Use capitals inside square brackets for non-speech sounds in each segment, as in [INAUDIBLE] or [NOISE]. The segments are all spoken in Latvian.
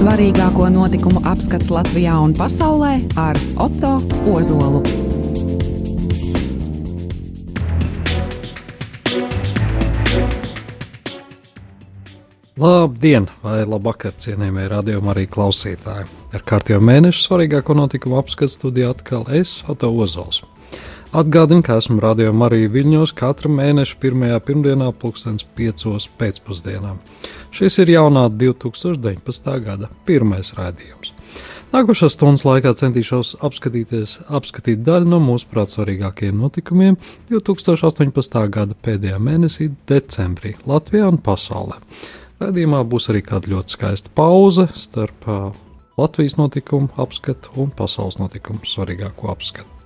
Svarīgāko notikumu apskats Latvijā un pasaulē ar Otto Ozolu. Labdien, vai labvakar, cienījamie radiokamā arī klausītāji. Ar kārtējo mēnešu svarīgāko notikumu apskatu studijā atkal es, Otto Ozols. Atgādinu, ka esmu radiokamā arī Viļņos katra mēneša pirmajā pirmdienā, pulkstens piecos pēcpusdienā. Šis ir jaunā 2019. gada pirmais raidījums. Nākošās stundas laikā centīšos apskatīt daļu no mūsu prāt svarīgākajiem notikumiem 2018. gada pēdējā mēnesī, decembrī, Latvijā un pasaulē. Radījumā būs arī kāda ļoti skaista pauze starp Latvijas notikumu apskatu un pasaules notikumu svarīgāko apskatu.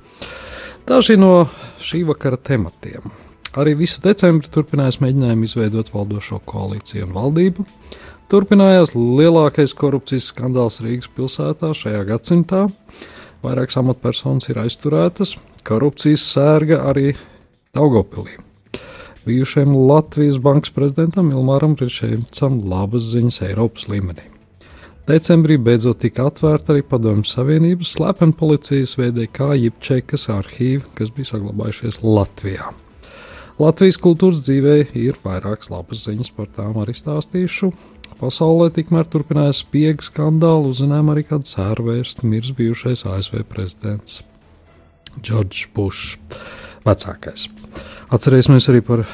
Daži no šī vakara tematiem. Arī visu decembri turpinājās mēģinājumi izveidot valdošo koalīciju un valdību. Turpinājās lielākais korupcijas skandāls Rīgas pilsētā šajā gadsimtā. Vairākas amatpersonas ir aizturētas, korupcijas sērga arī Daugopilī. Bijušajam Latvijas bankas prezidentam Ilmāram Ričēvicam labas ziņas Eiropas līmenī. Decembrī beidzot tika atvērta arī Padomju Savienības slepeni policijas veidē kā Jipčekas arhīvi, kas bija saglabājušies Latvijā. Latvijas kultūras dzīvē ir vairākas labas ziņas, par tām arī stāstīšu. Pasaulē tikmēr turpinājās spiegu skandālu, uzzinājām arī kādu sērvērstu mirs bijušais ASV prezidents Džordžs Bušs, vecākais. Atcerēsimies arī par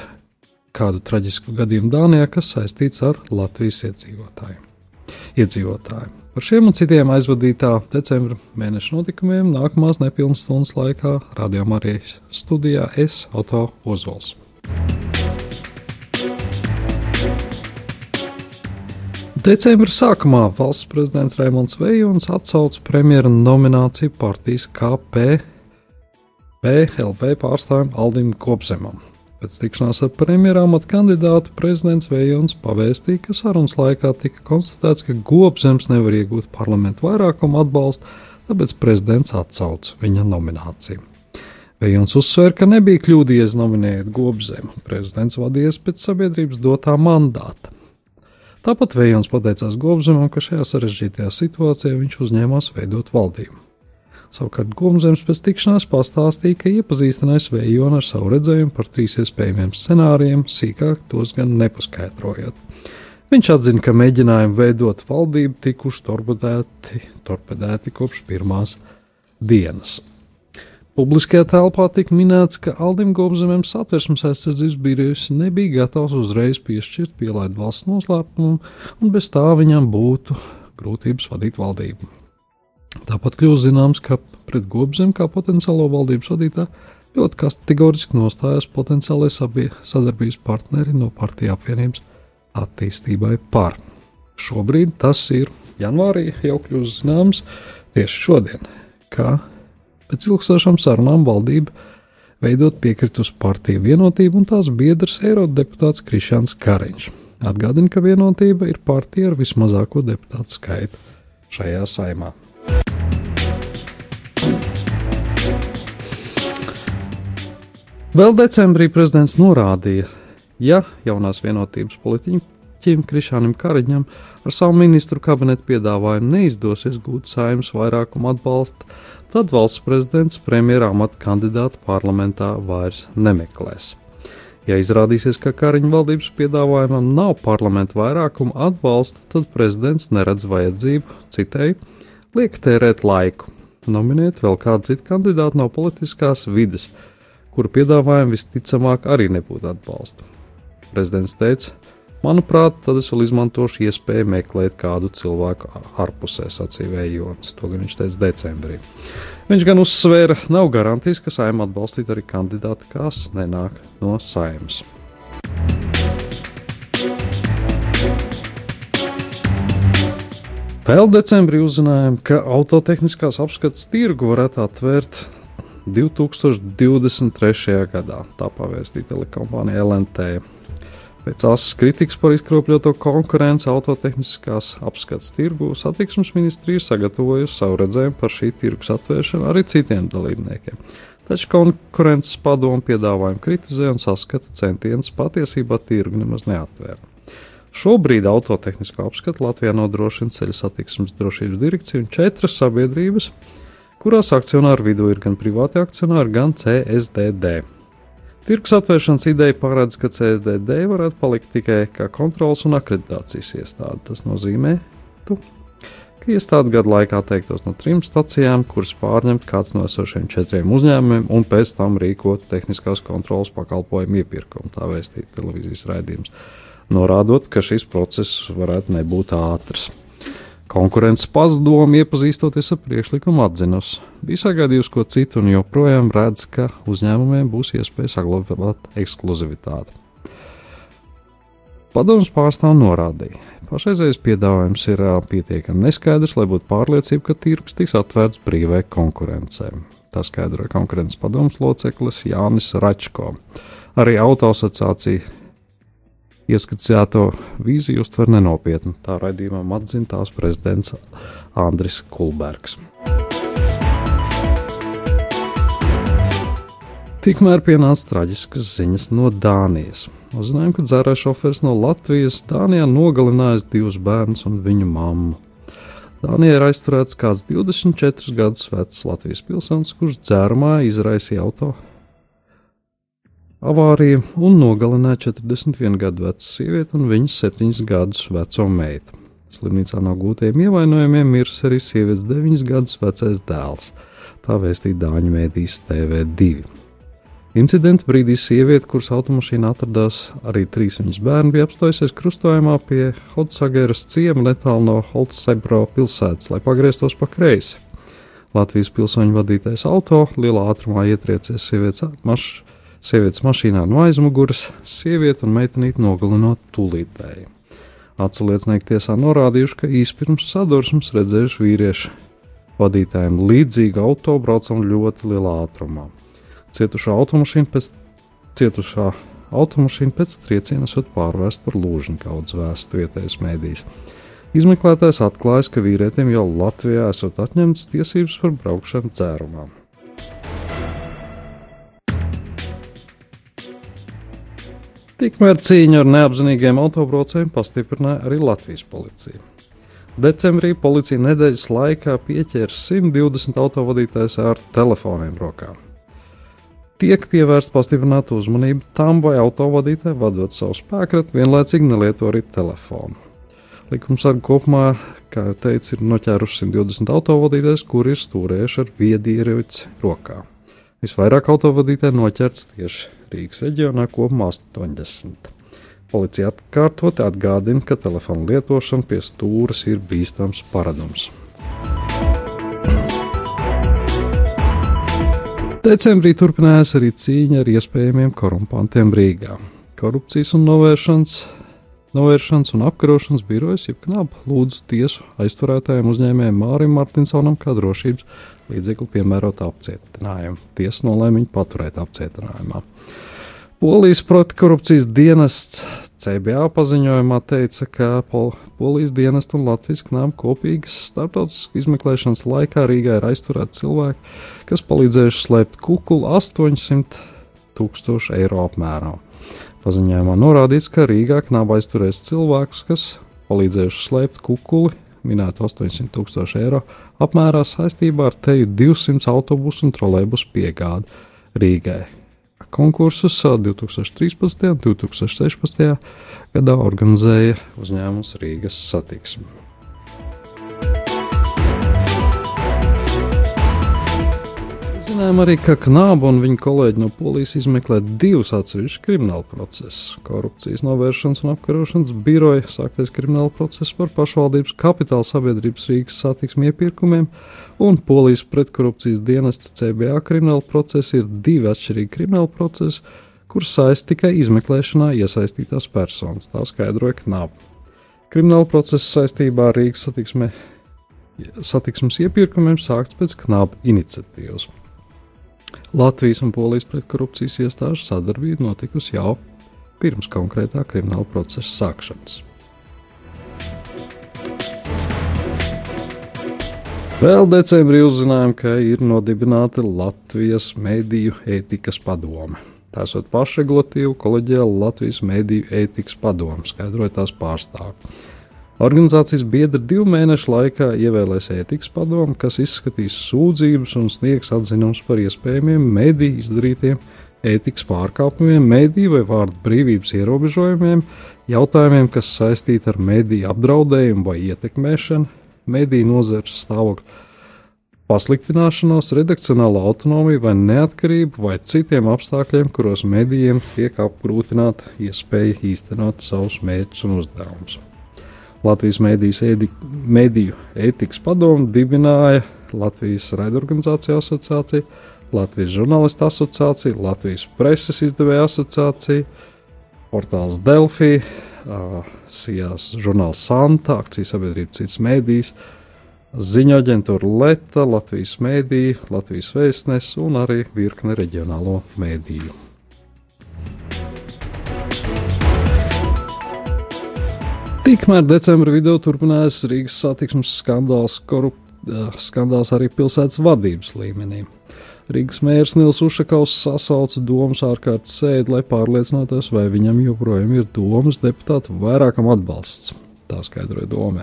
kādu traģisku gadījumu Dānijā, kas saistīts ar Latvijas iedzīvotājiem iedzīvotāji. Par šiem un citiem aizvadītā decembra mēneša notikumiem nākamās nepilnas stundas laikā Radio Marijas studijā es, Auto Ozols. Decembra sākumā valsts prezidents Raimons Vējons atsauca premjera nomināciju partijas KP PLV pārstāvim Aldim Kopzemam. Pēc tikšanās ar premjerā amata kandidātu prezidents Vējons pavēstīja, ka sarunas laikā tika konstatēts, ka Gobzems nevar iegūt parlamentu vairākumu atbalstu, tāpēc prezidents atsauca viņa nomināciju. Vējons uzsver, ka nebija kļūdījies nominējot Gobzemu, prezidents vadījies pēc sabiedrības dotā mandāta. Tāpat Vējons pateicās Gobzemam, ka šajā sarežģītajā situācijā viņš uzņēmās veidot valdību. Savukārt Gumzems pēc tikšanās pastāstīja, ka iepazīstinājis Vējonu ar savu redzējumu par trīs iespējamiem scenārijiem, sīkāk tos gan nepaskaidrojot. Viņš atzina, ka mēģinājumi veidot valdību tikuši torpedēti, torpedēti kopš pirmās dienas. Publiskajā telpā tika minēts, ka Aldim Gobzemam satversmes aizsardzības birojas nebija gatavs uzreiz piešķirt pielaidu valsts noslēpumu, un bez tā viņam būtu grūtības vadīt valdību. Tāpat kļūst zināms, ka pret Gobzem kā potenciālo valdības vadītāju ļoti kategoriski nostājas potenciālai sadarbības partneri no partiju apvienības attīstībai par. Šobrīd tas ir janvārī jau kļūst zināms tieši šodien, ka pēc ilgstošām sarunām valdība veidot piekritus partiju vienotību un tās biedrs eirodeputāts Krišāns Kariņš. Atgādina, ka vienotība ir partija ar vismazāko deputātu skaitu šajā saimā. Vēl decembrī prezidents norādīja, ja jaunās vienotības politiķim Krišānam Kariņam ar savu ministru kabinetu piedāvājumu neizdosies gūt saimnes vairākumu atbalstu, tad valsts prezidents premjerā amata kandidātu parlamentā vairs nemeklēs. Ja izrādīsies, ka Kariņa valdības piedāvājumam nav parlamenta vairākuma atbalsta, tad prezidents neredz vajadzību, citēji, liek tērēt laiku, nominēt vēl kādu citu kandidātu no politiskās vidas, kuru piedāvājumu visticamāk arī nebūtu atbalsta. Prezidents teica, manuprāt, tad es vēl izmantošu iespēju meklēt kādu cilvēku ārpusē, sacīja Vējons. To gan viņš teica decembrī. Viņš gan uzsvēra, nav garantijas, ka saima atbalstīt arī kandidāti, kas nenāk no saimas. Vēl decembrī uzzinājām, ka autotehniskās apskates tirgu varētu atvērt 2023. gadā. Tā pavēstīja telekompānija LNT. Pēc asas kritikas par izkropļoto konkurenci autotehniskās apskates tirgu satiksmes ministrija sagatavojusi savu redzējumu par šī tirgus atvēršanu arī citiem dalībniekiem. Taču konkurences padomu piedāvājumu kritizē un saskata centienus patiesībā tirgu nemaz neatvērt. Šobrīd autotehnisko apskatu Latvijā nodrošina ceļu satiksmes drošības direkcija un četras sabiedrības, kurās akcionāru vidū ir gan privāti akcionāri, gan CSDD. Tirgus atvēršanas ideja paredz, ka CSDD varētu palikt tikai kā kontrols un akreditācijas iestāde. Tas nozīmē, ka iestāde gadu laikā teiktos no trim stacijām, kuras pārņemt kāds no esošiem četriem uzņēmumiem, un pēc tam rīkot tehniskās kontrolas pakalpojumu iepirkumu, tā vēstīja televīzijas raidījums norādot, ka šis process varētu nebūt ātrs. Konkurences pazdoma, iepazīstoties ar priekšlikumu, atzinusi, bija sagaidījusi ko citu un joprojām redz, ka uzņēmumiem būs iespēja saglabāt ekskluzivitāti. Padomus pārstāv norādīja, pašreizējais piedāvājums ir pietiekami neskaidrs, lai būtu pārliecība, ka tirgus tiks atvērts brīvai konkurencei. Tā skaidroja konkurences padomus loceklis Jānis Račko. Arī autosociācija Ieskicēto vīziju uztver nenopietni. Tā raidījumam atzina tās prezidents Andris Kulbergs. Tikmēr pienāca traģiskas ziņas no Dānijas. Uzzinājām, ka dzērāja šoferis no Latvijas Dānijā nogalinājis divus bērnus un viņu mammu. Dānijā ir aizturēts kāds 24 gadus vecs Latvijas pilsonis, kurš dzērumā izraisīja auto avārija un nogalināja 41 gadu vecu sievieti un viņas 7 gadus veco meitu. Slimnīcā no gūtiem ievainojumiem miris arī sievietes 9 gadus vecais dēls. Tā vēstīja Dāņu mēdīs TV2. Incidenta brīdī sieviete, kuras automašīnā atradās arī trīs viņas bērni, bija apstājusies krustojumā pie Hotsageras ciema netālu no Holtsebro pilsētas, lai pagrieztos pa kreisi. Latvijas pilsoņu vadītais auto lielā ātrumā ietriecies sievietes mašīnā Sievietes mašīnā no aizmugures, sievieti un meitenīti nogalinot tūlītēji. Atsliecinieki tiesā norādījuši, ka īspirms sadursmes redzējuši vīrieši vadītājiem līdzīgu auto braucam ļoti lielā ātrumā. Cietušā automašīna pēc, cietušā automašīna pēc trieciena esot pārvērsta par lūžņu kaudzes vēstu vietējais mēdījis. Izmeklētājs atklājis, ka vīrietim jau Latvijā esot atņemtas tiesības par braukšanu dzērumā. Tikmēr cīņu ar neapzinīgiem autobraucējiem pastiprināja arī Latvijas policija. Decembrī policija nedēļas laikā pieķēra 120 autovadītājus ar telefoniem rokā. Tiek pievērsta pastiprināta uzmanība tam, vai autovadītāji vadot savu spēku, vienlaicīgi nelieto arī telefonu. Likumsargi kopumā, kā jau teicu, ir noķēruši 120 autovadītājus, kuri ir stūrējuši ar viedierīci rokā. Visvairāk autovadītāji noķerts tieši Rīgas reģionā kopumā 80. Policija atkārtot atgādina, ka telefona lietošana pie stūres ir bīstams paradums. Decembrī turpinājās arī cīņa ar iespējamiem korumpantiem Rīgā. Korupcijas un novēršanas, novēršanas un apkarošanas birojas, jeb knap, lūdz tiesu aizturētājiem uzņēmējiem Mārim Martinsonam kā drošības līdzekli piemērot apcietinājumu. Tiesa nolēma viņu paturēt apcietinājumā. Polijas pretkorupcijas dienests CBA paziņojumā teica, ka Pol Polijas dienestu un Latvijas knāba kopīgas starptautiskas izmeklēšanas laikā Rīgā ir aizturēti cilvēki, kas palīdzējuši slēpt kukulu 800 tūkstošu eiro apmērā. Paziņojumā norādīts, ka Rīgā knāba aizturēs cilvēkus, kas palīdzējuši slēpt kukuli minētu 800 tūkstošu eiro apmērā saistībā ar teju 200 autobusu un trolēbusu piegādi Rīgai. Konkursus 2013. un 2016. gadā organizēja uzņēmums Rīgas satiksme. Zinājām arī, ka Knāba un viņa kolēģi no Polijas izmeklē divus atsevišķus kriminālu procesus - korupcijas novēršanas un apkarošanas biroja sāktais krimināla process par pašvaldības kapitāla sabiedrības Rīgas satiksmi iepirkumiem un Polijas pretkorupcijas dienesta CBA krimināla procesi ir divi atšķirīgi krimināla procesi, kurus saist tikai izmeklēšanā iesaistītās personas. Tā skaidroja Knāba. Krimināla procesa saistībā ar Rīgas satiksme, satiksmes iepirkumiem sākts pēc Knāba iniciatīvas. Latvijas un Polijas pretkorupcijas iestāžu sadarbība notikusi jau pirms konkrētā krimināla procesa sākšanas. Vēl decembrī uzzinājām, ka ir nodibināta Latvijas mediju ētikas padome. Tā esot pašregulatīva koleģiāla Latvijas mēdīju ētikas padoma, skaidroja tās pārstāvja. Organizācijas biedri divu mēnešu laikā ievēlēs ētikas padomu, kas izskatīs sūdzības un sniegs atzinumus par iespējamiem mediju izdarītiem ētikas pārkāpumiem, mediju vai vārdu brīvības ierobežojumiem, jautājumiem, kas saistīti ar mediju apdraudējumu vai ietekmēšanu, mediju nozares stāvokli pasliktināšanos, redakcionālo autonomiju vai neatkarību vai citiem apstākļiem, kuros medijiem tiek apgrūtināta iespēja īstenot savus mērķus un uzdevumus. Latvijas mediju ētikas padomu dibināja Latvijas raidorganizāciju asociācija, Latvijas žurnālistu asociācija, Latvijas preses izdevēja asociācija, portāls Delfī, Sijas žurnāls Santa, akcijas sabiedrība cits mēdījis, ziņu aģentūra Leta, Latvijas mēdīja, Latvijas vēstnes un arī virkne reģionālo mēdīju. Tikmēr decembra vidū turpinājās Rīgas satiksmes skandāls, korup, skandāls arī pilsētas vadības līmenī. Rīgas mērs Nils Ušakovs sasauca domas ārkārtas sēdi, lai pārliecinātos, vai viņam joprojām ir domas deputātu vairākam atbalsts. Tā skaidroja doma.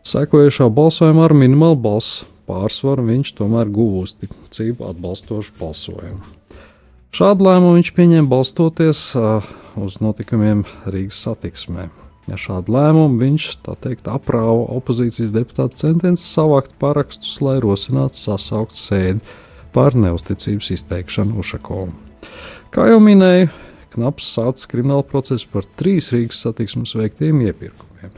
Sekojušā balsojumā ar minimālu balsu pārsvaru viņš tomēr guva uzticību atbalstošu balsojumu. Šādu lēmumu viņš pieņēma balstoties uh, uz notikumiem Rīgas satiksmē. Ar šādu lēmumu viņš, tā teikt, aprāva opozīcijas deputātu centienus savākt parakstus, lai rosinātu sasaukt sēdi par neusticības izteikšanu Ušakovam. Kā jau minēju, Knaps sācis kriminālu procesu par trīs Rīgas satiksmes veiktiem iepirkumiem.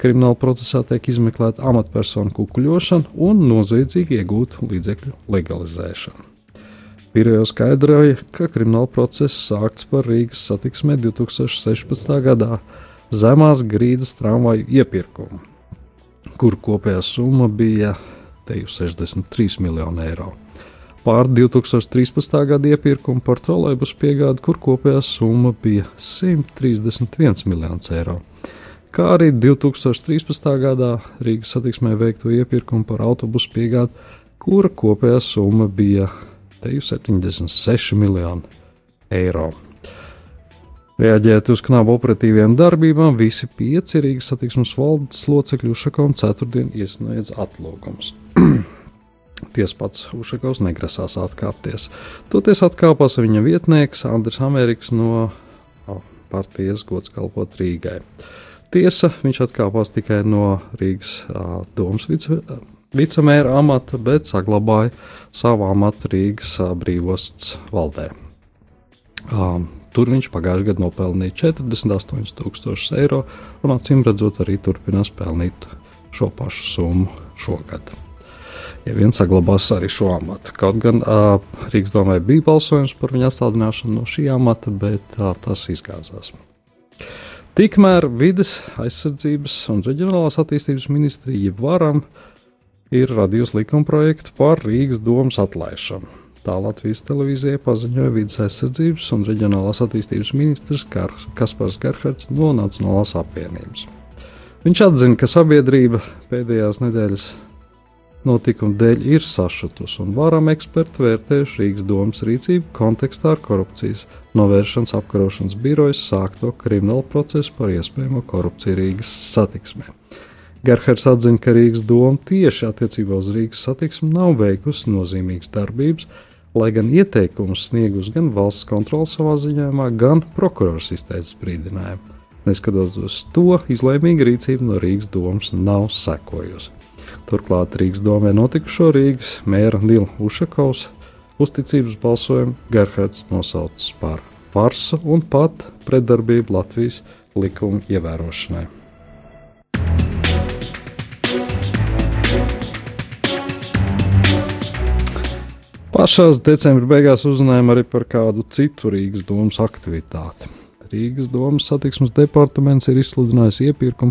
Krimināla procesā tiek izmeklēta amatpersonu kukuļošana un noziedzīgi iegūtu līdzekļu legalizēšana. Pirmā skaidroja, ka krimināla process sākts par Rīgas satiksmē 2016. gadā zemās grīdas tramvaju iepirkumu, kur kopējā summa bija 63 miljoni eiro. Pār 2013. gada iepirkumu par trolēļus piegādi, kur kopējā summa bija 131 miljonus eiro kā arī 2013. gadā Rīgas satiksmē veikto iepirkumu par autobusu piegādi, kura kopējā summa bija 76 miljoni eiro. Reaģējot uz knabu operatīviem darbībām, visi pieci Rīgas satiksmes valdes locekļi Ušakovs ceturtdien iesniedz atlūgumus. [CLEARS THROAT] Ties pats Ušakovs negrasās atkāpties. Toties atkāpās viņa vietnieks Andris Amerikas no partijas gods kalpot Rīgai. Tiesa, viņš atkāpās tikai no Rīgas uh, domas vice, vicemēra amata, bet saglabāja savu amatu Rīgas uh, brīvostas valdē. Um, tur viņš pagājušajā gadā nopelnīja 48,000 eiro, un acīm redzot, arī turpinās pelnīt šo pašu summu šogad. Ja viens saglabās arī šo amatu. Kaut gan uh, Rīgas domē bija balsojums par viņa atstādināšanu no šī amata, bet uh, tas izgāzās. Tikmēr vides aizsardzības un reģionālās attīstības ministrija varam ir radījusi likumprojektu par Rīgas domas atlaišanu. Tā Latvijas televīzijai paziņoja vidas aizsardzības un reģionālās attīstības ministrs Kaspars Gerhards no Nacionālās apvienības. Viņš atzina, ka sabiedrība pēdējās nedēļas notikumu dēļ ir sašutusi, un varam eksperti vērtējuši Rīgas domas rīcību kontekstā ar korupcijas novēršanas apkarošanas birojas sākto kriminālu procesu par iespējamo korupciju Rīgas satiksmē. Gerhards atzina, ka Rīgas doma tieši attiecībā uz Rīgas satiksmi nav veikusi nozīmīgas darbības, lai gan ieteikumus sniegus gan valsts kontrole savā ziņojumā, gan prokurors izteicis brīdinājumu. Neskatoties uz to, izlēmīga rīcība no Rīgas domas nav sekojusi. Turklāt Rīgas domē notikušo Rīgas mēra Nila Ušakovs uzticības balsojumu Gerhards nosaucis par farsu un pat pretdarbību Latvijas likumu ievērošanai. Pašās decembra beigās uzzinājām arī par kādu citu Rīgas domas aktivitāti. Rīgas domas satiksmes departaments ir izsludinājis iepirkumu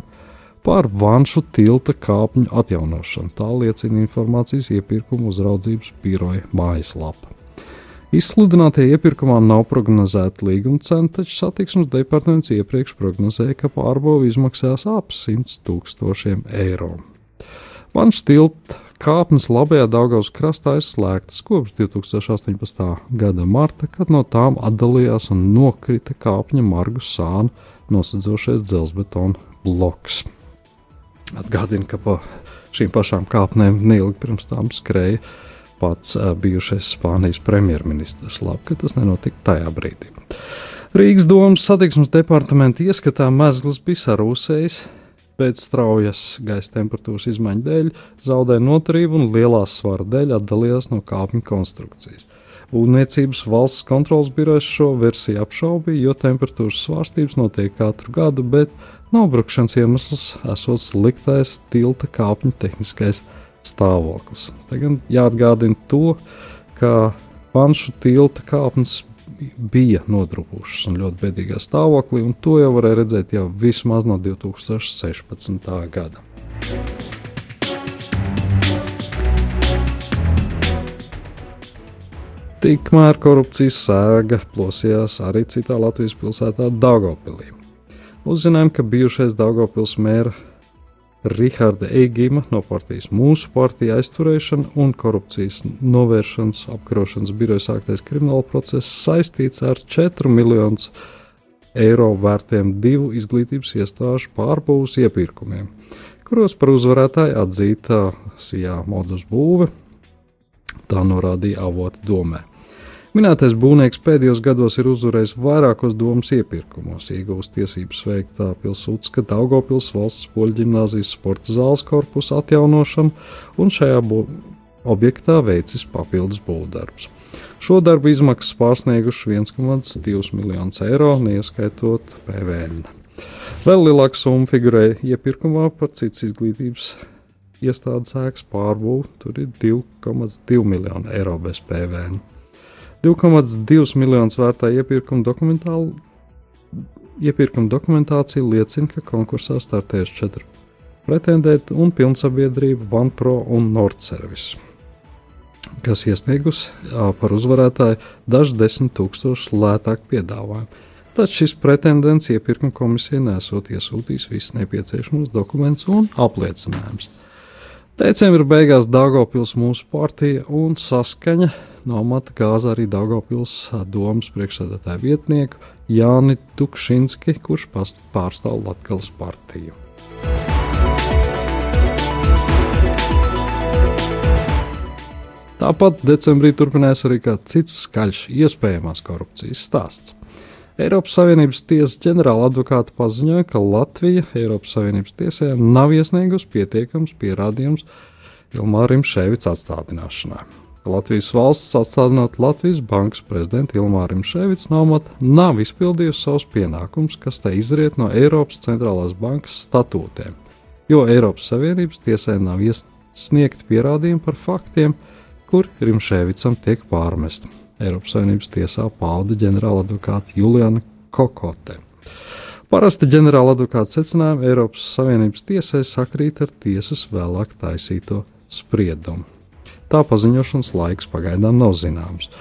par Vanšu tilta kāpņu atjaunošanu. Tā liecina informācijas iepirkuma uzraudzības biroja mājaslapa. Izsludinātie iepirkumā nav prognozēta līguma cena, taču satiksmes departaments iepriekš prognozēja, ka pārbūve izmaksās ap 100 tūkstošiem eiro. Vanšu tilta Kāpnes labajā Daugavas krastā ir slēgtas kopš 2018. gada marta, kad no tām atdalījās un nokrita kāpņa margu sānu nosedzošais dzelzbetona bloks. Atgādina, ka pa šīm pašām kāpnēm neilgi pirms tam skrēja pats bijušais Spānijas premjerministrs. Labi, ka tas nenotika tajā brīdī. Rīgas domas satiksmes departamenta ieskatā mezgls bija sarūsējis pēc straujas gaisa temperatūras izmaiņu dēļ zaudēja noturību un lielās svara dēļ atdalījās no kāpņu konstrukcijas. Būvniecības valsts kontrolas birojas šo versiju apšaubīja, jo temperatūras svārstības notiek katru gadu, bet nobrukšanas iemesls esot sliktais tilta kāpņu tehniskais stāvoklis. Te gan jāatgādina to, ka panšu tilta kāpnes bija nodrupušas un ļoti bēdīgā stāvoklī, un to jau varēja redzēt jau vismaz no 2016. gada. Tikmēr korupcijas sēga plosījās arī citā Latvijas pilsētā Daugopilī. Uzzinājām, ka bijušais Daugopils mēra Riharda Eigima no partijas Mūsu partija aizturēšana un korupcijas novēršanas apkarošanas biroja sāktais krimināla process saistīts ar 4 miljonus eiro vērtiem divu izglītības iestāžu pārbūves iepirkumiem, kuros par uzvarētāju atzīta Sijā modus būve, tā norādīja avota domē. Minētais būvnieks pēdējos gados ir uzvarējis vairākos domas iepirkumos, iegūst tiesības veikt pilsūtska Daugopils valsts poļu ģimnāzijas sporta zāles korpusu atjaunošanu un šajā objektā veicis papildus būvdarbus. Šo darbu izmaksas pārsnieguši 1,2 miljonus eiro, neieskaitot PVN. Vēl lielāka summa figurēja iepirkumā par citas izglītības iestādes ēkas pārbūvi. Tur ir 2,2 miljoni eiro bez PVN. 2,2 miljonus vērtā iepirkuma, iepirkuma dokumentācija liecina, ka konkursā startējuši četri pretendenti un pilnsabiedrība OnePro un Nordservice, kas iesniegus par uzvarētāju dažus desmit tūkstošus lētāku piedāvājumu. Taču šis pretendents iepirkuma komisija nesot iesūtījis visus nepieciešamos dokumentus un apliecinājumus. Decembrī beigās Dāngopils mūsu partija un saskaņa no amata gāza arī Daugopils domas priekšsēdētāja vietnieku Jāni Tukšinski, kurš pārstāv Latgales partiju. Tāpat decembrī turpinās arī kāds cits skaļš iespējamās korupcijas stāsts. Eiropas Savienības tiesas ģenerāla advokāta paziņoja, ka Latvija Eiropas Savienības tiesā nav iesniegusi pietiekams pierādījums Ilmārim Ševics atstādināšanai. Latvijas valsts atstādinot Latvijas bankas prezidentu Ilmārim Ševicu no amata nav izpildījusi savus pienākumus, kas te izriet no Eiropas centrālās bankas statūtiem, jo Eiropas Savienības tiesai nav iesniegti pierādījumi par faktiem, kur Rimšēvicam tiek pārmesti. Eiropas Savienības tiesā pauda ģenerāla advokāta Juliana Kokote. Parasti ģenerāla advokāta secinājumi Eiropas Savienības tiesai sakrīt ar tiesas vēlāk taisīto spriedumu. Tā paziņošanas laiks pagaidām nav zināms.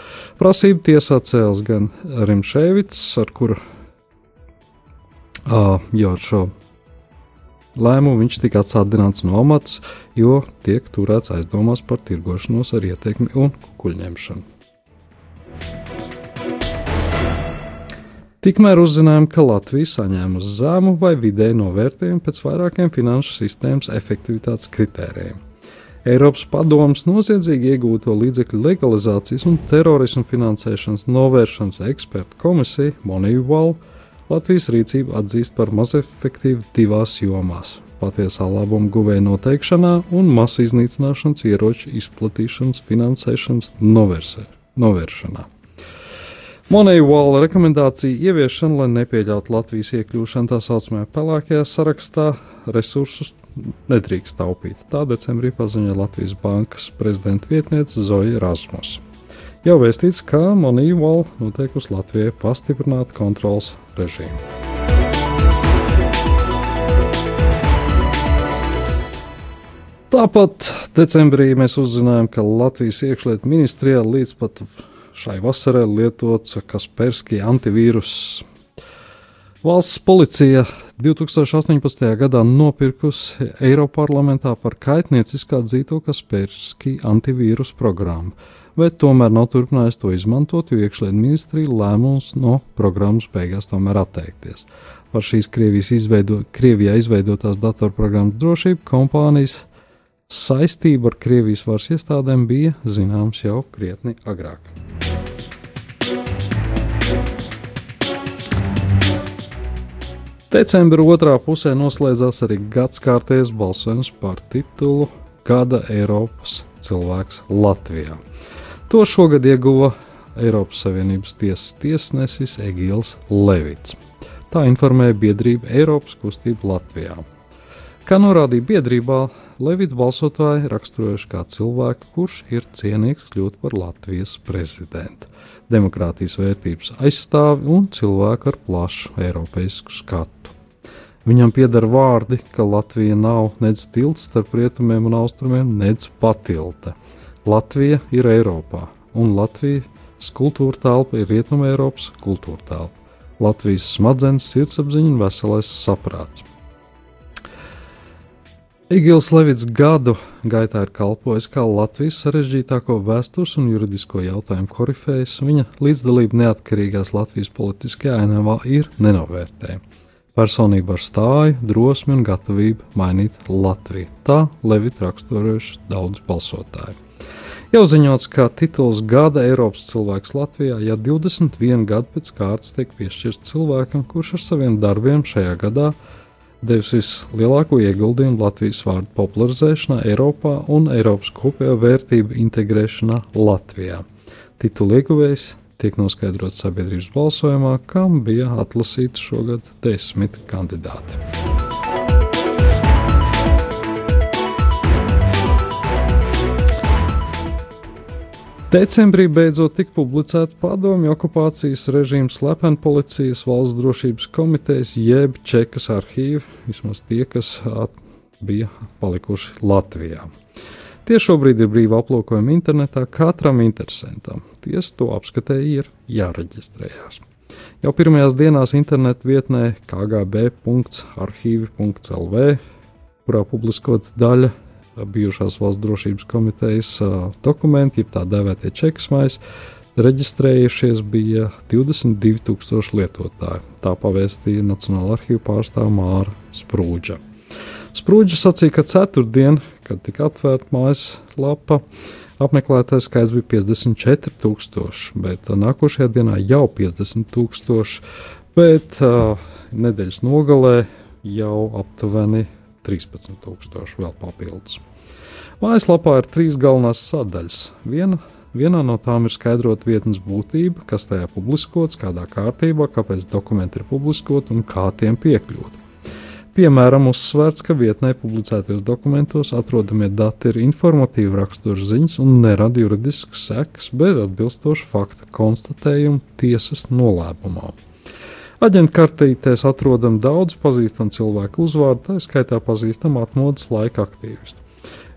Prasību tiesā cēls gan Rimšēvits, ar kuru uh, jau ar šo lēmumu viņš tika atsādināts no amats, jo tiek turēts aizdomās par tirgošanos ar ietekmi un kukuļņemšanu. Tikmēr uzzinājām, ka Latvija saņēmusi zemu vai vidēju novērtējumu pēc vairākiem finanšu sistēmas efektivitātes kritērijiem. Eiropas padomus noziedzīgi iegūto līdzekļu legalizācijas un terorismu finansēšanas novēršanas ekspertu komisija Moneyval Latvijas rīcību atzīst par mazefektīvu divās jomās - patiesā labuma guvēja noteikšanā un masu iznīcināšanas ieroču izplatīšanas finansēšanas novērsē, novēršanā. Moneyval rekomendācija ieviešana, lai nepieļautu Latvijas iekļūšanu tā saucamajā pelēkajā sarakstā, resursus nedrīkst taupīt. Tā decembrī paziņoja Latvijas bankas prezidenta vietniece Zoja Rasmus. Jau vēstīts, ka Moneyval noteikusi Latvijai pastiprināt kontrols režīmu. Tāpat decembrī mēs uzzinājām, ka Latvijas iekšlietu ministrijā līdz pat šai vasarai lietots Kaspersky antivīrus. Valsts policija 2018. gadā nopirkusi Eiroparlamentā par kaitnieciskā dzīto Kaspersky antivīrus programmu, bet tomēr nav turpinājis to izmantot, jo iekšlietu ministrija lēmums no programmas beigās tomēr atteikties. Par šīs Krievijas izveido, Krievijā izveidotās datorprogrammas drošību kompānijas saistība ar Krievijas varas iestādēm bija zināms jau krietni agrāk. Decembra otrā pusē noslēdzās arī gadskārtējais balsojums par titulu Gada Eiropas cilvēks Latvijā. To šogad ieguva Eiropas Savienības tiesas tiesnesis Egils Levits. Tā informēja biedrība Eiropas kustība Latvijā. Kā norādīja biedrībā, Levita balsotāji raksturojuši kā cilvēku, kurš ir cienīgs kļūt par Latvijas prezidentu demokrātijas vērtības aizstāvi un cilvēku ar plašu eiropeisku skatu. Viņam pieder vārdi, ka Latvija nav nedz tilts starp rietumiem un austrumiem, nedz patilta. Latvija ir Eiropā, un Latvijas kultūra telpa ir Rietuma Eiropas kultūra telpa. Latvijas smadzenes, sirdsapziņa un veselais saprāts. Igils Levits gadu gaitā ir kalpojis kā Latvijas sarežģītāko vēstures un juridisko jautājumu korifējs. Viņa līdzdalība neatkarīgās Latvijas politiskajā ainavā ir nenovērtējama. Personība ar stāju, drosmi un gatavību mainīt Latviju. Tā Levita raksturojuši daudz balsotāju. Jau ziņots, ka tituls Gada Eiropas cilvēks Latvijā, ja 21 gadu pēc kārtas tiek piešķirts cilvēkam, kurš ar saviem darbiem šajā gadā ir devis vislielāko ieguldījumu Latvijas vārdu popularizēšanā Eiropā un Eiropas kopējo vērtību integrēšanā Latvijā. Titula ieguvējs tiek noskaidrots sabiedrības balsojumā, kam bija atlasīts šogad desmit kandidāti. Decembrī beidzot tika publicēta padomju okupācijas režīma slepeni policijas valsts drošības komitejas jeb čekas arhīvi, vismaz tie, kas bija palikuši Latvijā. Tie šobrīd ir brīvi aplūkojumi internetā katram interesantam. Tiesa to apskatēji ir jāreģistrējās. Jau pirmajās dienās internetu vietnē kgb.arhīvi.lv, kurā publiskot daļa bijušās valsts drošības komitejas dokumenti, jeb tā dēvētie čeksmais, reģistrējušies bija 22,000 lietotāji. Tā pavēstīja Nacionāla arhīva pārstāvja Māra Sprūdža. Sprūdža sacīja, ka ceturtdien, kad tika atvērta mājaslapa, apmeklētājs skaits bija 54,000, bet nākošajā dienā jau 50,000, bet uh, nedēļas nogalē jau aptuveni 13,000 vēl papildus. Mājaslapā ir trīs galvenās sadaļas. Viena, vienā no tām ir skaidrot vietnes būtība, kas tajā publiskots, kādā kārtībā, kāpēc dokumenti ir publiskoti un kā tiem piekļūt. Piemēram, uzsvērts, ka vietnē publicētajos dokumentos atrodamie dati ir informatīvi rakstura ziņas un nerada juridiskas sekas bez atbilstoša fakta konstatējuma tiesas nolēmumā. Aģentkartītēs atrodam daudz pazīstamu cilvēku uzvārdu, tā skaitā pazīstamu atmodas laika aktīvistu.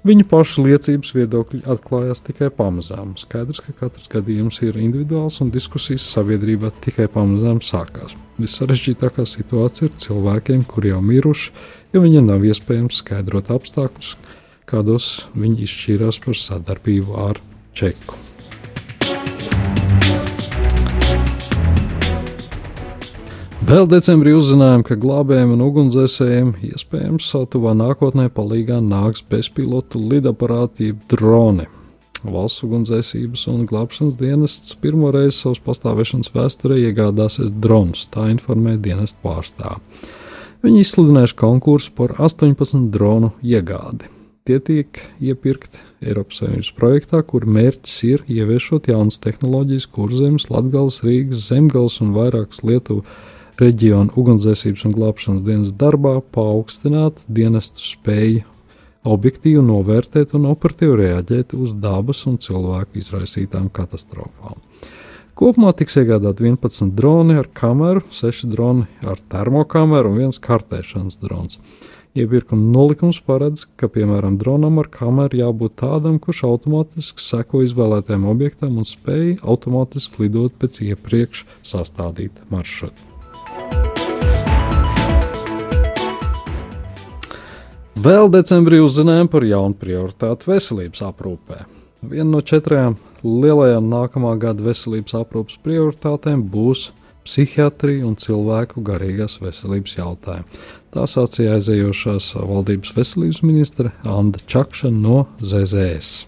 Viņu pašu liecības viedokļi atklājās tikai pamazām. Skaidrs, ka katrs gadījums ir individuāls un diskusijas sabiedrībā tikai pamazām sākās. Vissarežģītākā situācija ir cilvēkiem, kuri jau miruši, jo viņiem nav iespējams skaidrot apstākļus, kādos viņi izšķīrās par sadarbību ar Čeku. Vēl decembrī uzzinājām, ka glābējiem un ugunsdzēsējiem iespējams tuvā nākotnē palīdzīgā nāks bezpilotu lidaparāti, droni. Valsts ugunsdzēsības un glābšanas dienests pirmo reizi savas pastāvēšanas vēsturē iegādāsies dronus, tā informēja dienesta pārstāvja. Viņi izsludinājuši konkursu par 18 dronu iegādi. Tie tiek iepirkti Eiropas Savienības projektā, kur mērķis ir ieviešot jaunas tehnoloģijas kurzemes, Latgales, Rīgas, Zemgales un vairākas Lietuvas reģiona ugunsdzēsības un glābšanas dienas darbā paaugstināt dienestu spēju objektīvi novērtēt un operatīvi reaģēt uz dabas un cilvēku izraisītām katastrofām. Kopumā tiks iegādāti 11 droni ar kameru, 6 droni ar termokameru un viens kartēšanas drons. Iepirkuma nolikums paredz, ka, piemēram, dronam ar kameru jābūt tādam, kurš automātiski seko izvēlētajam objektam un spēj automātiski lidot pēc iepriekš sastādīta maršruta. Vēl decembrī uzzinājām par jaunu prioritāti veselības aprūpē. Viena no četrām lielajām nākamā gada veselības aprūpes prioritātēm būs psihiatrija un cilvēku garīgās veselības jautājumi. Tā sacīja aizējošās valdības veselības ministre Anna Čakša no ZZS.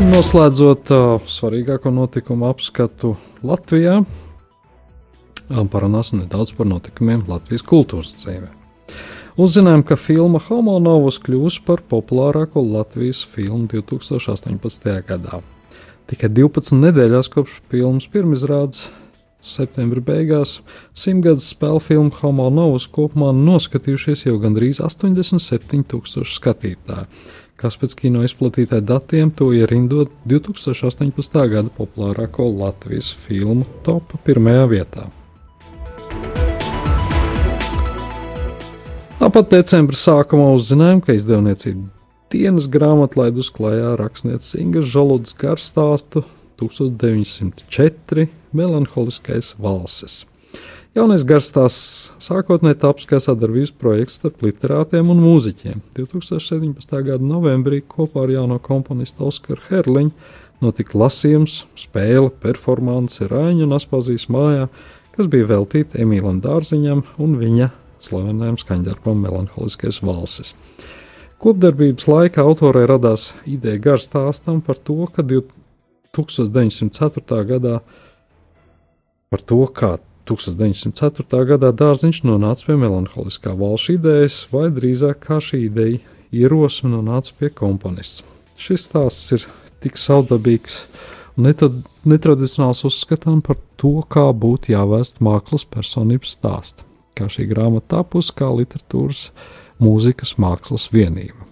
Un noslēdzot svarīgāko notikumu apskatu Latvijā, parunāsim nedaudz par notikumiem Latvijas kultūras dzīvē. Uzzinājām, ka filma Homo Novus kļūs par populārāko Latvijas filmu 2018. gadā. Tikai 12 nedēļās kopš filmas pirmizrādes septembra beigās simtgadus spēļu filmu Homo Novus kopumā noskatījušies jau gandrīz 87,000 skatītāju, kas pēc kino izplatītāju datiem to ierindot 2018. gada populārāko Latvijas filmu top pirmajā vietā. Tāpat decembra sākumā uzzinājām, ka izdevniecība dienas grāmatā laid uz klājā rakstniece Inga Žaludas garstāstu 1904 melanholiskais valses. Jaunais garstāsts sākotnēji taps kā sadarbības projekts starp literātiem un mūziķiem. 2017. gada novembrī kopā ar jauno komponistu Oskaru Herliņu notika lasījums, spēle, performance Rāņa un Aspazijas mājā, kas bija veltīta Emīlam Dārziņam un viņa slavenajam skaņdarbam Melanholiskais valsis. Kopdarbības laikā autorē radās ideja gar stāstam par to, ka 1904. gadā par to, kā 1904. gadā dārziņš nonāca pie melanholiskā valša idejas, vai drīzāk kā šī ideja ierosme nonāca pie komponists. Šis stāsts ir tik savdabīgs un netradicionāls uzskatām par to, kā būtu jāvēst mākslas personības stāstu kā šī grāmata tapusi kā literatūras, mūzikas, mākslas vienība.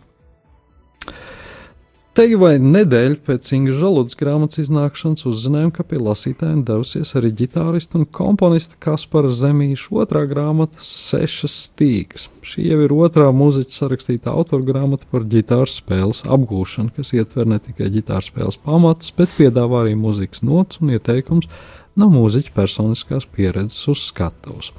Te vai nedēļa pēc Inga Žaludas grāmatas iznākšanas uzzinājām, ka pie lasītājiem devusies arī ģitārista un komponista Kaspara Zemīša otrā grāmata Sešas stīgas. Šī jau ir otrā mūziķa sarakstīta autora grāmata par ģitāras spēles apgūšanu, kas ietver ne tikai ģitāras spēles pamatus, bet piedāvā arī mūzikas nots un ieteikums no mūziķa personiskās pieredzes uz skatuves.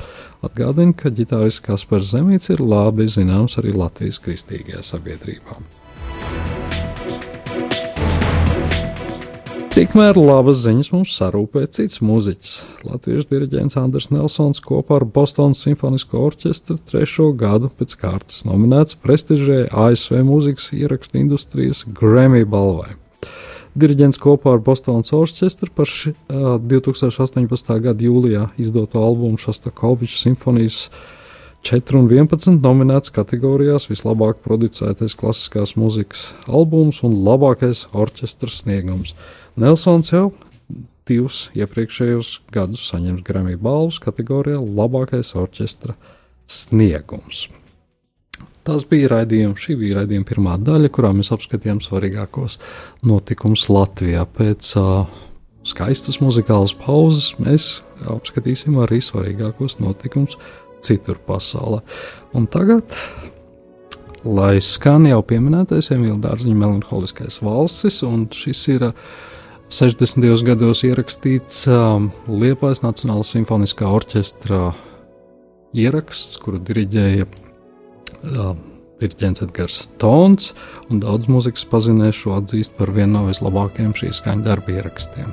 Atgādina, ka ģitārists Kaspars Zemīts ir labi zināms arī Latvijas kristīgajā sabiedrībā. Tikmēr labas ziņas mums sarūpē cits mūziķis. Latvijas diriģents Andris Nelsons kopā ar Bostonas simfonisko orķestru trešo gadu pēc kārtas nominēts prestižē ASV mūzikas ierakstu industrijas Grammy balvai. Diriģents kopā ar Bostonas orķestru par ši, uh, 2018. gada jūlijā izdoto albumu Šostakoviča simfonijas 4 un 11 nominēts kategorijās vislabāk producētais klasiskās mūzikas albums un labākais orķestra sniegums. Nelsons jau divus iepriekšējos gadus saņems Grammy balvas kategorijā labākais orķestra sniegums. Tas bija raidījums, šī bija raidījuma pirmā daļa, kurā mēs apskatījām svarīgākos notikumus Latvijā. Pēc uh, skaistas muzikālas pauzes mēs apskatīsim arī svarīgākos notikumus citur pasaulē. Un tagad, lai skan jau pieminētais Emīļa Dārziņa melanholiskais valsis, un šis ir 60. gados ierakstīts um, Liepājas Nacionālās simfoniskā orķestra ieraksts, kuru diriģēja Diriģents Edgars Tons, un daudz mūzikas pazinēju šo atzīst par vienu no vislabākajiem šī skaņa darba ierakstiem.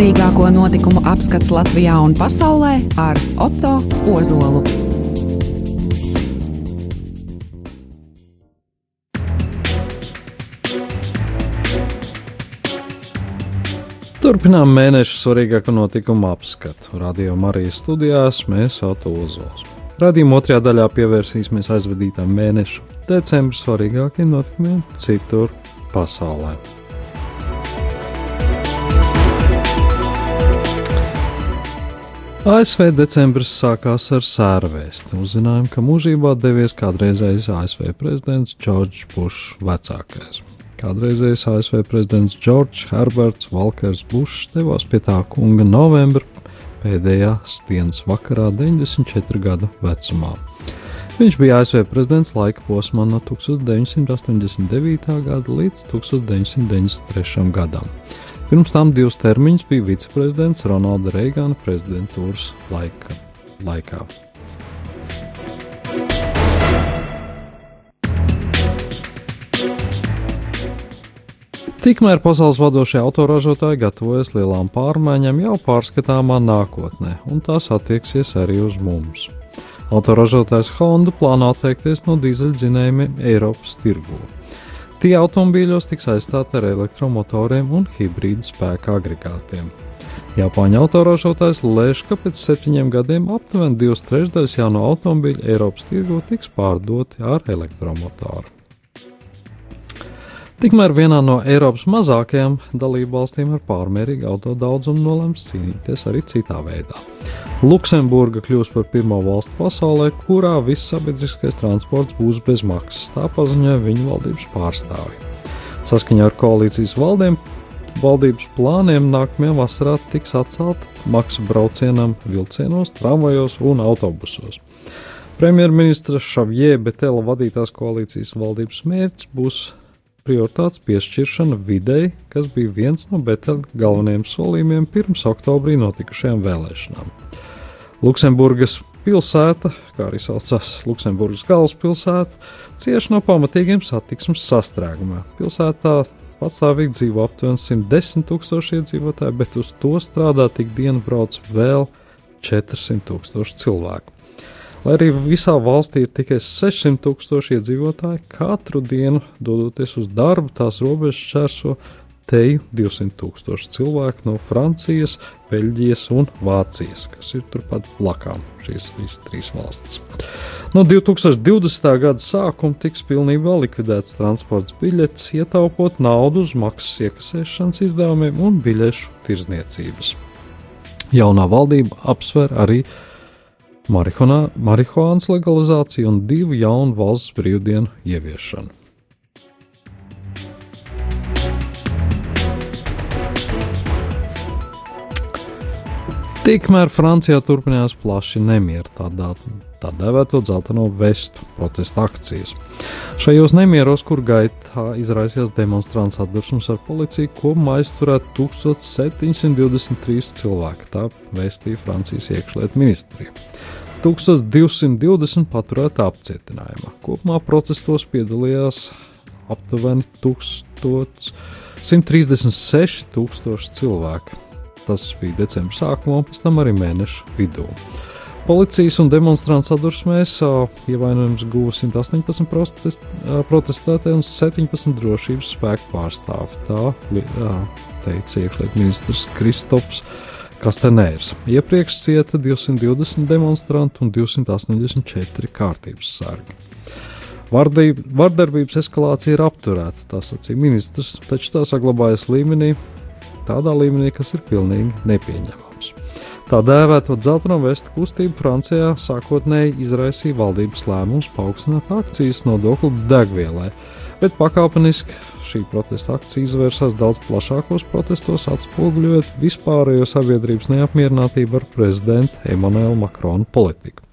Svarīgāko notikumu apskats Latvijā un pasaulē ar Otto Ozolu. Turpinām mēneša svarīgāko notikumu apskatu. Radio Marijas studijās mēs Otto Ozols. Radījuma otrajā daļā pievērsīsimies aizvadītām mēneša decembra svarīgākiem notikumiem citur pasaulē. ASV decembris sākās ar sērvēsti. Uzzinājām, ka mūžībā devies kādreizējais ASV prezidents Džordžs Bušs vecākais. Kādreizējais ASV prezidents Džordžs Herberts Valkers Bušs devās pie tā kunga novembra pēdējā dienas vakarā 94 gadu vecumā. Viņš bija ASV prezidents laika posmā no 1989. gada līdz 1993. gadam. Pirms tam divus termiņus bija viceprezidents Ronalda Reigana prezidentūras laika, laikā. Tikmēr pasaules vadošie autoražotāji gatavojas lielām pārmaiņām jau pārskatāmā nākotnē, un tās attieksies arī uz mums. Autoražotājs Honda plāno atteikties no dīzeļdzinējumiem Eiropas tirgū. Tie automobīļos tiks aizstāti ar elektromotoriem un hibrīda spēka agregātiem. Japāņu autoražotājs lēš, ka pēc septiņiem gadiem aptuveni divas trešdaļas jauno automobīļu Eiropas tirgo tiks pārdoti ar elektromotoru. Tikmēr vienā no Eiropas mazākajām dalību valstīm ar pārmērīgu auto daudzumu nolems cīnīties arī citā veidā. Luksemburga kļūs par pirmo valsti pasaulē, kurā viss sabiedriskais transports būs bez maksas, tā paziņoja viņu valdības pārstāvi. Saskaņā ar koalīcijas valdiem, valdības plāniem nākamajā vasarā tiks atcelta maksa braucienam vilcienos, tramvajos un autobusos. Premjerministra Šavjē Betela vadītās koalīcijas valdības mērķis būs prioritātes piešķiršana videi, kas bija viens no Betela galvenajiem solījumiem pirms oktobrī notikušajām vēlēšanām. Luksemburgas pilsēta, kā arī saucās Luksemburgas galvaspilsēta, cieši no pamatīgiem satiksmes sastrēgumiem. Pilsētā patstāvīgi dzīvo aptuveni 110 tūkstoši iedzīvotāji, bet uz to strādā tik dienu brauc vēl 400 tūkstoši cilvēku. Lai arī visā valstī ir tikai 600 tūkstoši iedzīvotāji, katru dienu dodoties uz darbu, tās robežas šķērso teju 200 tūkstoši cilvēku no Francijas, Beļģijas un Vācijas, kas ir turpat blakām šīs trīs, trīs valstis. No 2020. gada sākuma tiks pilnībā likvidēts transports biļetes, ietaupot naudu uz maksas iekasēšanas izdevumiem un biļešu tirzniecības. Jaunā valdība apsver arī marihuānas legalizāciju un divu jaunu valsts brīvdienu ieviešanu. Tikmēr Francijā turpinājās plaši nemieri, tādā tā dēvēto dzelteno vestu protesta akcijas. Šajos nemieros, kur gaitā izraisījās demonstrants atdursums ar policiju, kopumā aizturēt 1723 cilvēki, tā vēstīja Francijas iekšlietu ministrija. 1220 paturēta apcietinājumā. Kopumā protestos piedalījās aptuveni 1136 tūkstoši cilvēku Tas bija decembris sākumā, pēc tam arī mēneša vidū. Policijas un demonstrantu sadursmēs ievainojums guva 118 protest, protestētāji un 17 drošības spēku pārstāvi. Tā teica iekšlietu ministrs Kristofs Kastenērs. Iepriekš cieta 220 demonstrantu un 284 kārtības sargi. Vardarbības eskalācija ir apturēta, tā sacīja ministrs, taču tā saglabājas līmenī, tādā līmenī, kas ir pilnīgi nepieņemams. Tā dēvēto dzelteno vestu kustību Francijā sākotnēji izraisīja valdības lēmums paaugstināt akcijas nodokli degvielai, bet pakāpeniski šī protesta akcija izvērsās daudz plašākos protestos, atspoguļojot vispārējo sabiedrības neapmierinātību ar prezidenta Emanuela Makrona politiku.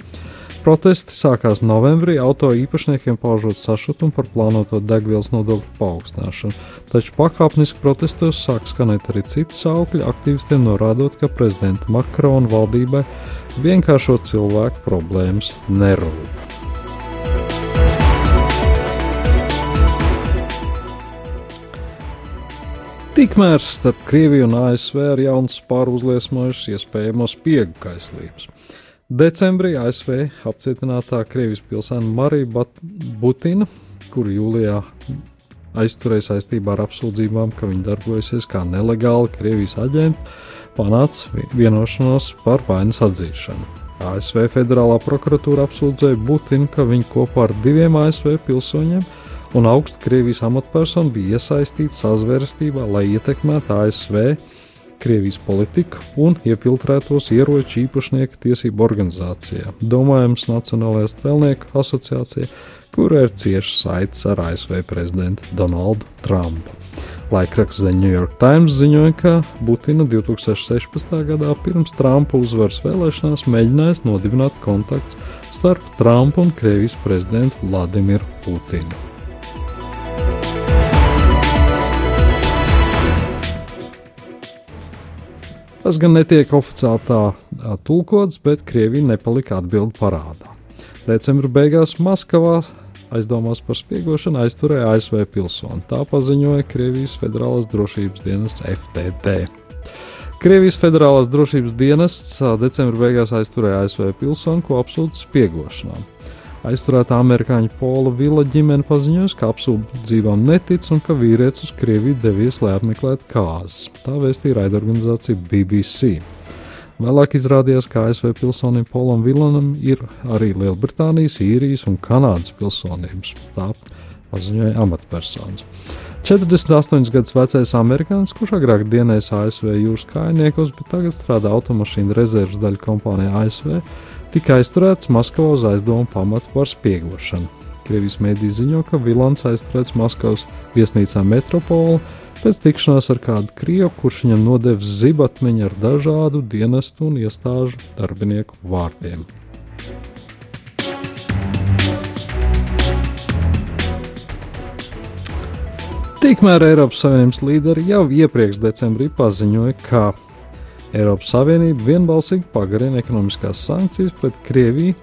Protesti sākās novembrī, auto īpašniekiem paužot sašutumu par plānoto degvielas nodokļu paaugstināšanu, taču pakāpeniski protestos sāk skanēt arī citi saukļi, aktīvistiem norādot, ka prezidenta Makrona valdībai vienkāršo cilvēku problēmas nerūp. Tikmēr starp Krieviju un ASV ir jauns pāruzliesmojušas iespējamos spiegu kaislības. Decembrī ASV apcietinātā Krievijas pilsēna Marija Butina, kuru jūlijā aizturēja saistībā ar apsūdzībām, ka viņa darbojusies kā nelegāli Krievijas aģenti, panāca vienošanos par vainas atzīšanu. ASV federālā prokuratūra apsūdzēja Butinu, ka viņa kopā ar diviem ASV pilsoņiem un augstu Krievijas amatpersonu bija iesaistīti sazvērstībā, lai ietekmētu ASV Krievijas politiku un iefiltrētos ieroču īpašnieku tiesību organizācijā, domājams Nacionālajā strēlnieku asociācijā, kura ir cieši saites ar ASV prezidentu Donaldu Trumpu. Laikraksts The New York Times ziņoja, ka Putina 2016. gadā pirms Trumpa uzvaras vēlēšanās mēģinājis nodibināt kontakts starp Trumpu un Krievijas prezidentu Vladimiru Putinu. Tas gan netiek oficiāli tā, tulkots, bet Krievija nepalika atbildi parādā. Decembra beigās Maskavā aizdomās par spiegošanu aizturēja ASV pilsoni. Tā paziņoja Krievijas Federālās drošības dienests FTT. Krievijas Federālās drošības dienests decembra beigās aizturēja ASV pilsoni, ko apsūdz spiegošanā. Aizturētā amerikāņu Pola Vila ģimene paziņoja, ka apsūdzībām netic un ka vīrietis uz Krieviju devies, lai apmeklētu kāzas. Tā vēstīja raidorganizācija BBC. Vēlāk izrādījās, ka ASV pilsonim Polam Vilanam ir arī Lielbritānijas, Īrijas un Kanādas pilsonības. Tā paziņoja amatpersonas. 48 gadus vecais amerikānis, kurš agrāk dienējis ASV jūras kājniekos, bet tagad strādā automašīnu rezerves daļu kompānijā ASV, tika aizturēts Maskavā uz aizdomu pamatu par spiegošanu. Krievijas mēdī ziņo, ka Vilants aizturēts Maskavas viesnīcā Metropola pēc tikšanās ar kādu krievu, kurš viņam nodevis zibatmeņu ar dažādu dienestu un iestāžu darbinieku vārdiem. Tikmēr Eiropas Savienības līderi jau iepriekš decembrī paziņoja, ka Eiropas Savienība vienbalsīgi pagarina ekonomiskās sankcijas pret Krieviju,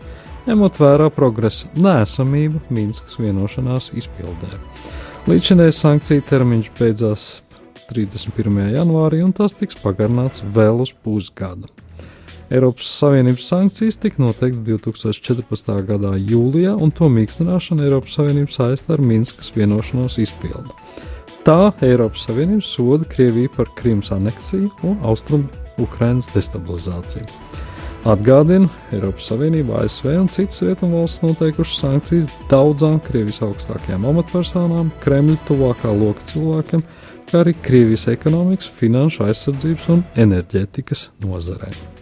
ņemot vērā progresa nēsamību Minskas vienošanās izpildē. Līdzinējais sankciju termiņš beidzās 31. janvārī, un tas tiks pagarināts vēl uz pusgadu. Eiropas Savienības sankcijas tika noteikts 2014. gada jūlijā, un to mīkstināšanu Eiropas Savienība saista ar Minskas vienošanos izpildi. Tā Eiropas Savienība soda Krieviju par Krimas aneksiju un Austrumu Ukrainas destabilizāciju. Atgādina, Eiropas Savienība, ASV un citas rietumvalstis noteikušas sankcijas daudzām Krievijas augstākajām amatpersonām, Kremļa tuvākā loka cilvēkiem, kā arī Krievijas ekonomikas, finanšu aizsardzības un enerģētikas nozarēm.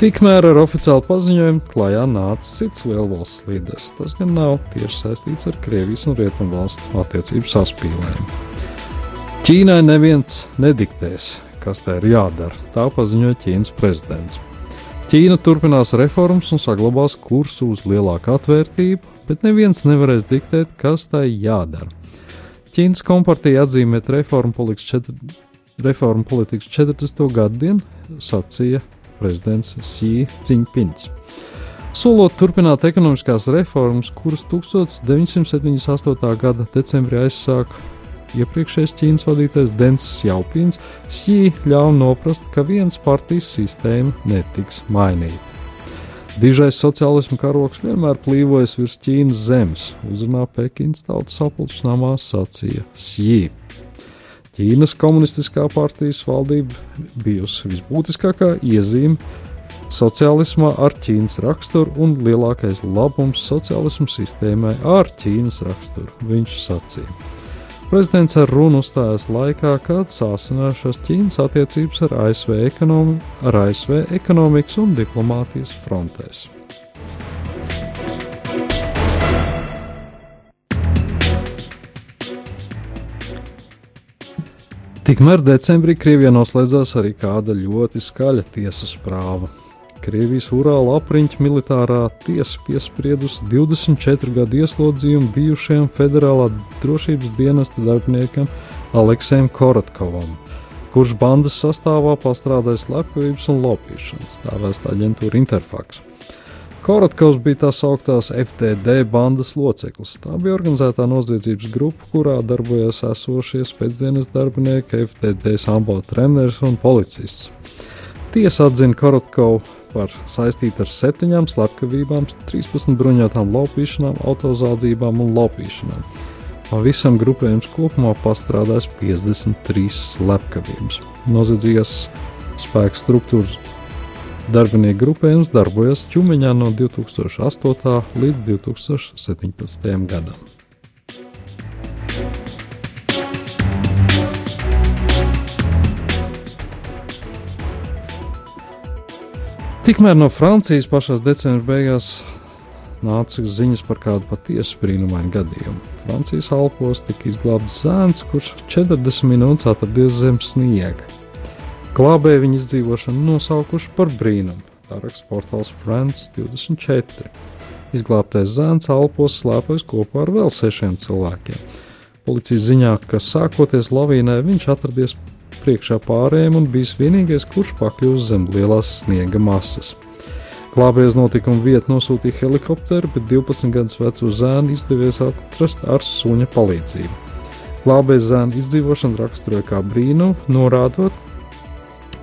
Tikmēr ar oficiālu paziņojumu klajā nāca cits lielvalsts līderis. Tas gan nav tieši saistīts ar Krievijas un Rietumvalstu attiecību saspīlēm. Ķīnai neviens nediktēs, kas tai ir jādara, tā paziņoja Ķīnas prezidents. Ķīna turpinās reformas un saglabās kursu uz lielāku atvērtību, bet neviens nevarēs diktēt, kas tai jādara. Ķīnas kompartija atzīmēt reformu politikas, četr... reformu politikas 40. gadu dienu, sacīja prezidents Xi Jinpings. Solot turpināt ekonomiskās reformas, kuras 1978. gada decembrī aizsāka iepriekšējais Ķīnas vadītājs Dens Jaupins, Xi ļāva noprast, ka viens partijas sistēma netiks mainīta. Dižais sociālismu karoks vienmēr plīvojas virs Ķīnas zemes, uzrunā Pekinas tautas sapulces namā sacīja Xi. Ķīnas komunistiskā partijas valdība bijusi visbūtiskākā iezīme sociālismā ar Ķīnas raksturu un lielākais labums sociālismu sistēmai ar Ķīnas raksturu, viņš sacīja. Prezidents ar runu uzstājās laikā, kad sāsinājušās Ķīnas attiecības ar ASV, ekonomi, ar ASV ekonomikas un diplomātijas frontēs. Tikmēr decembrī Krievijā noslēdzās arī kāda ļoti skaļa tiesas prāva. Krievijas Urāla apriņķa militārā tiesa piespriedusi 24 gadu ieslodzījumu bijušajam federālā drošības dienesta darbiniekam Aleksējam Koratkovam, kurš bandas sastāvā pastrādāja slepkavības un lopīšanas, tā vēsta aģentūra Interfax. Korotkovs bija tā sauktās FTD bandas loceklis. Tā bija organizētā noziedzības grupa, kurā darbojās esošie pēcdienas darbinieki, FTD sambo treneris un policists. Tiesa atzina Korotkovu par saistītu ar septiņām slepkavībām, 13 bruņotām laupīšanām, autozādzībām un laupīšanām. Pavisam grupējums kopumā pastrādājis 53 slepkavības. Noziedzīgās spēka struktūras darbinieku grupējums darbojas Čumiņā no 2008. līdz 2017. gadam. Tikmēr no Francijas pašās decembra beigās nāca ziņas par kādu patiesu brīnumainu gadījumu. Francijas Alpos tika izglābts zēns, kurš 40 minūtes atradies zem sniega. Glābēji viņa izdzīvošanu nosaukuši par brīnumu. Tā raksta portāls France 24. Izglābtais zēns Alpos slēpojas kopā ar vēl sešiem cilvēkiem. Policijas ziņā, ka sākoties lavīnai, viņš atradies priekšā pārējiem un bijis vienīgais, kurš pakļūst zem lielās sniega masas. Glābējas notikuma vietu nosūtīja helikopteru, bet 12 gadus veco zēnu izdevies atrast ar suņa palīdzību. Glābējas zēna izdzīvošanu raksturoja kā brīnumu, norādot,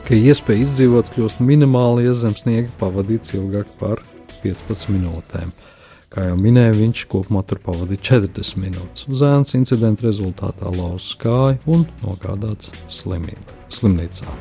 ka iespēja izdzīvot kļūst minimāli, ja zem sniega pavadīts ilgāk par 15 minūtēm. Kā jau minēju, viņš kopumā tur pavadīja 40 minūtes. Zēns incidenta rezultātā lauzs kāju un nogādāts slimību, slimnīcā.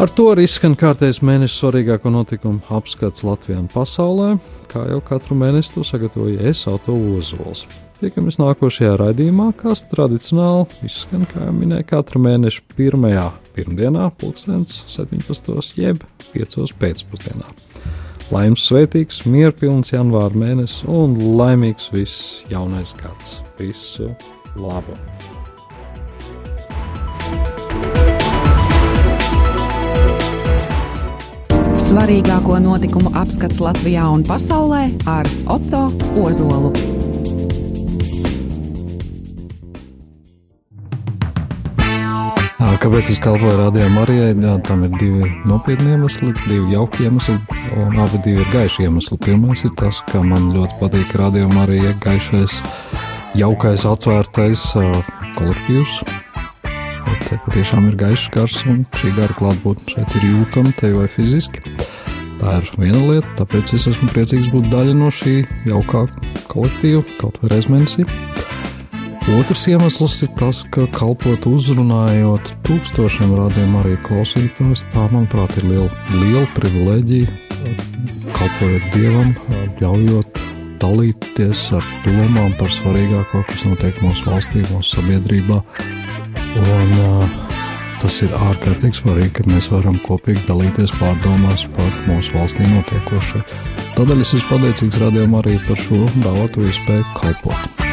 Ar to arī skan kārtējs mēneša svarīgāko notikumu apskats Latvijā un pasaulē. Kā jau katru mēnesi to sagatavoja es, Auto Ozols. Tiekamies nākošajā raidījumā, kas tradicionāli izskan, kā jau minēju, katra mēneša pirmajā pirmdienā, pulkstenis 17. jeb 5. pēcpusdienā. Laimes svētīgs, mierpilns janvāra mēnesis un laimīgs viss jaunais gads. Visu labu! Svarīgāko notikumu apskats Latvijā un pasaulē ar Otto Ozolu. Kāpēc es kalpoju Marijai? Jā, tam ir divi nopietni iemesli, divi jauki iemesli, un abi ir gaiši iemesli. Pirmais ir tas, ka man ļoti patīk Radio Marija gaišais, jaukais, atvērtais kolektīvs. Te patiešām ir gaišs gars, un šī gara klātbūtne šeit ir jūtama te vai fiziski. Tā ir viena lieta, tāpēc es esmu priecīgs būt daļa no šī jaukā kolektīva, kaut vai reiz mēnesī. Otrs iemesls ir tas, ka kalpot uzrunājot tūkstošiem rādījumu arī klausītājus, tā, manuprāt, ir liela, liela privilēģija. Kalpojot Dievam, ļaujot dalīties ar domām par svarīgāko, kas notiek mūsu valstī, mūsu sabiedrībā. Un, uh, tas ir ārkārtīgi svarīgi, ka mēs varam kopīgi dalīties pārdomās par mūsu valstī notiekošo. Tādēļ es esmu pateicīgs radījumam arī par šo dāvāto iespēju kalpot.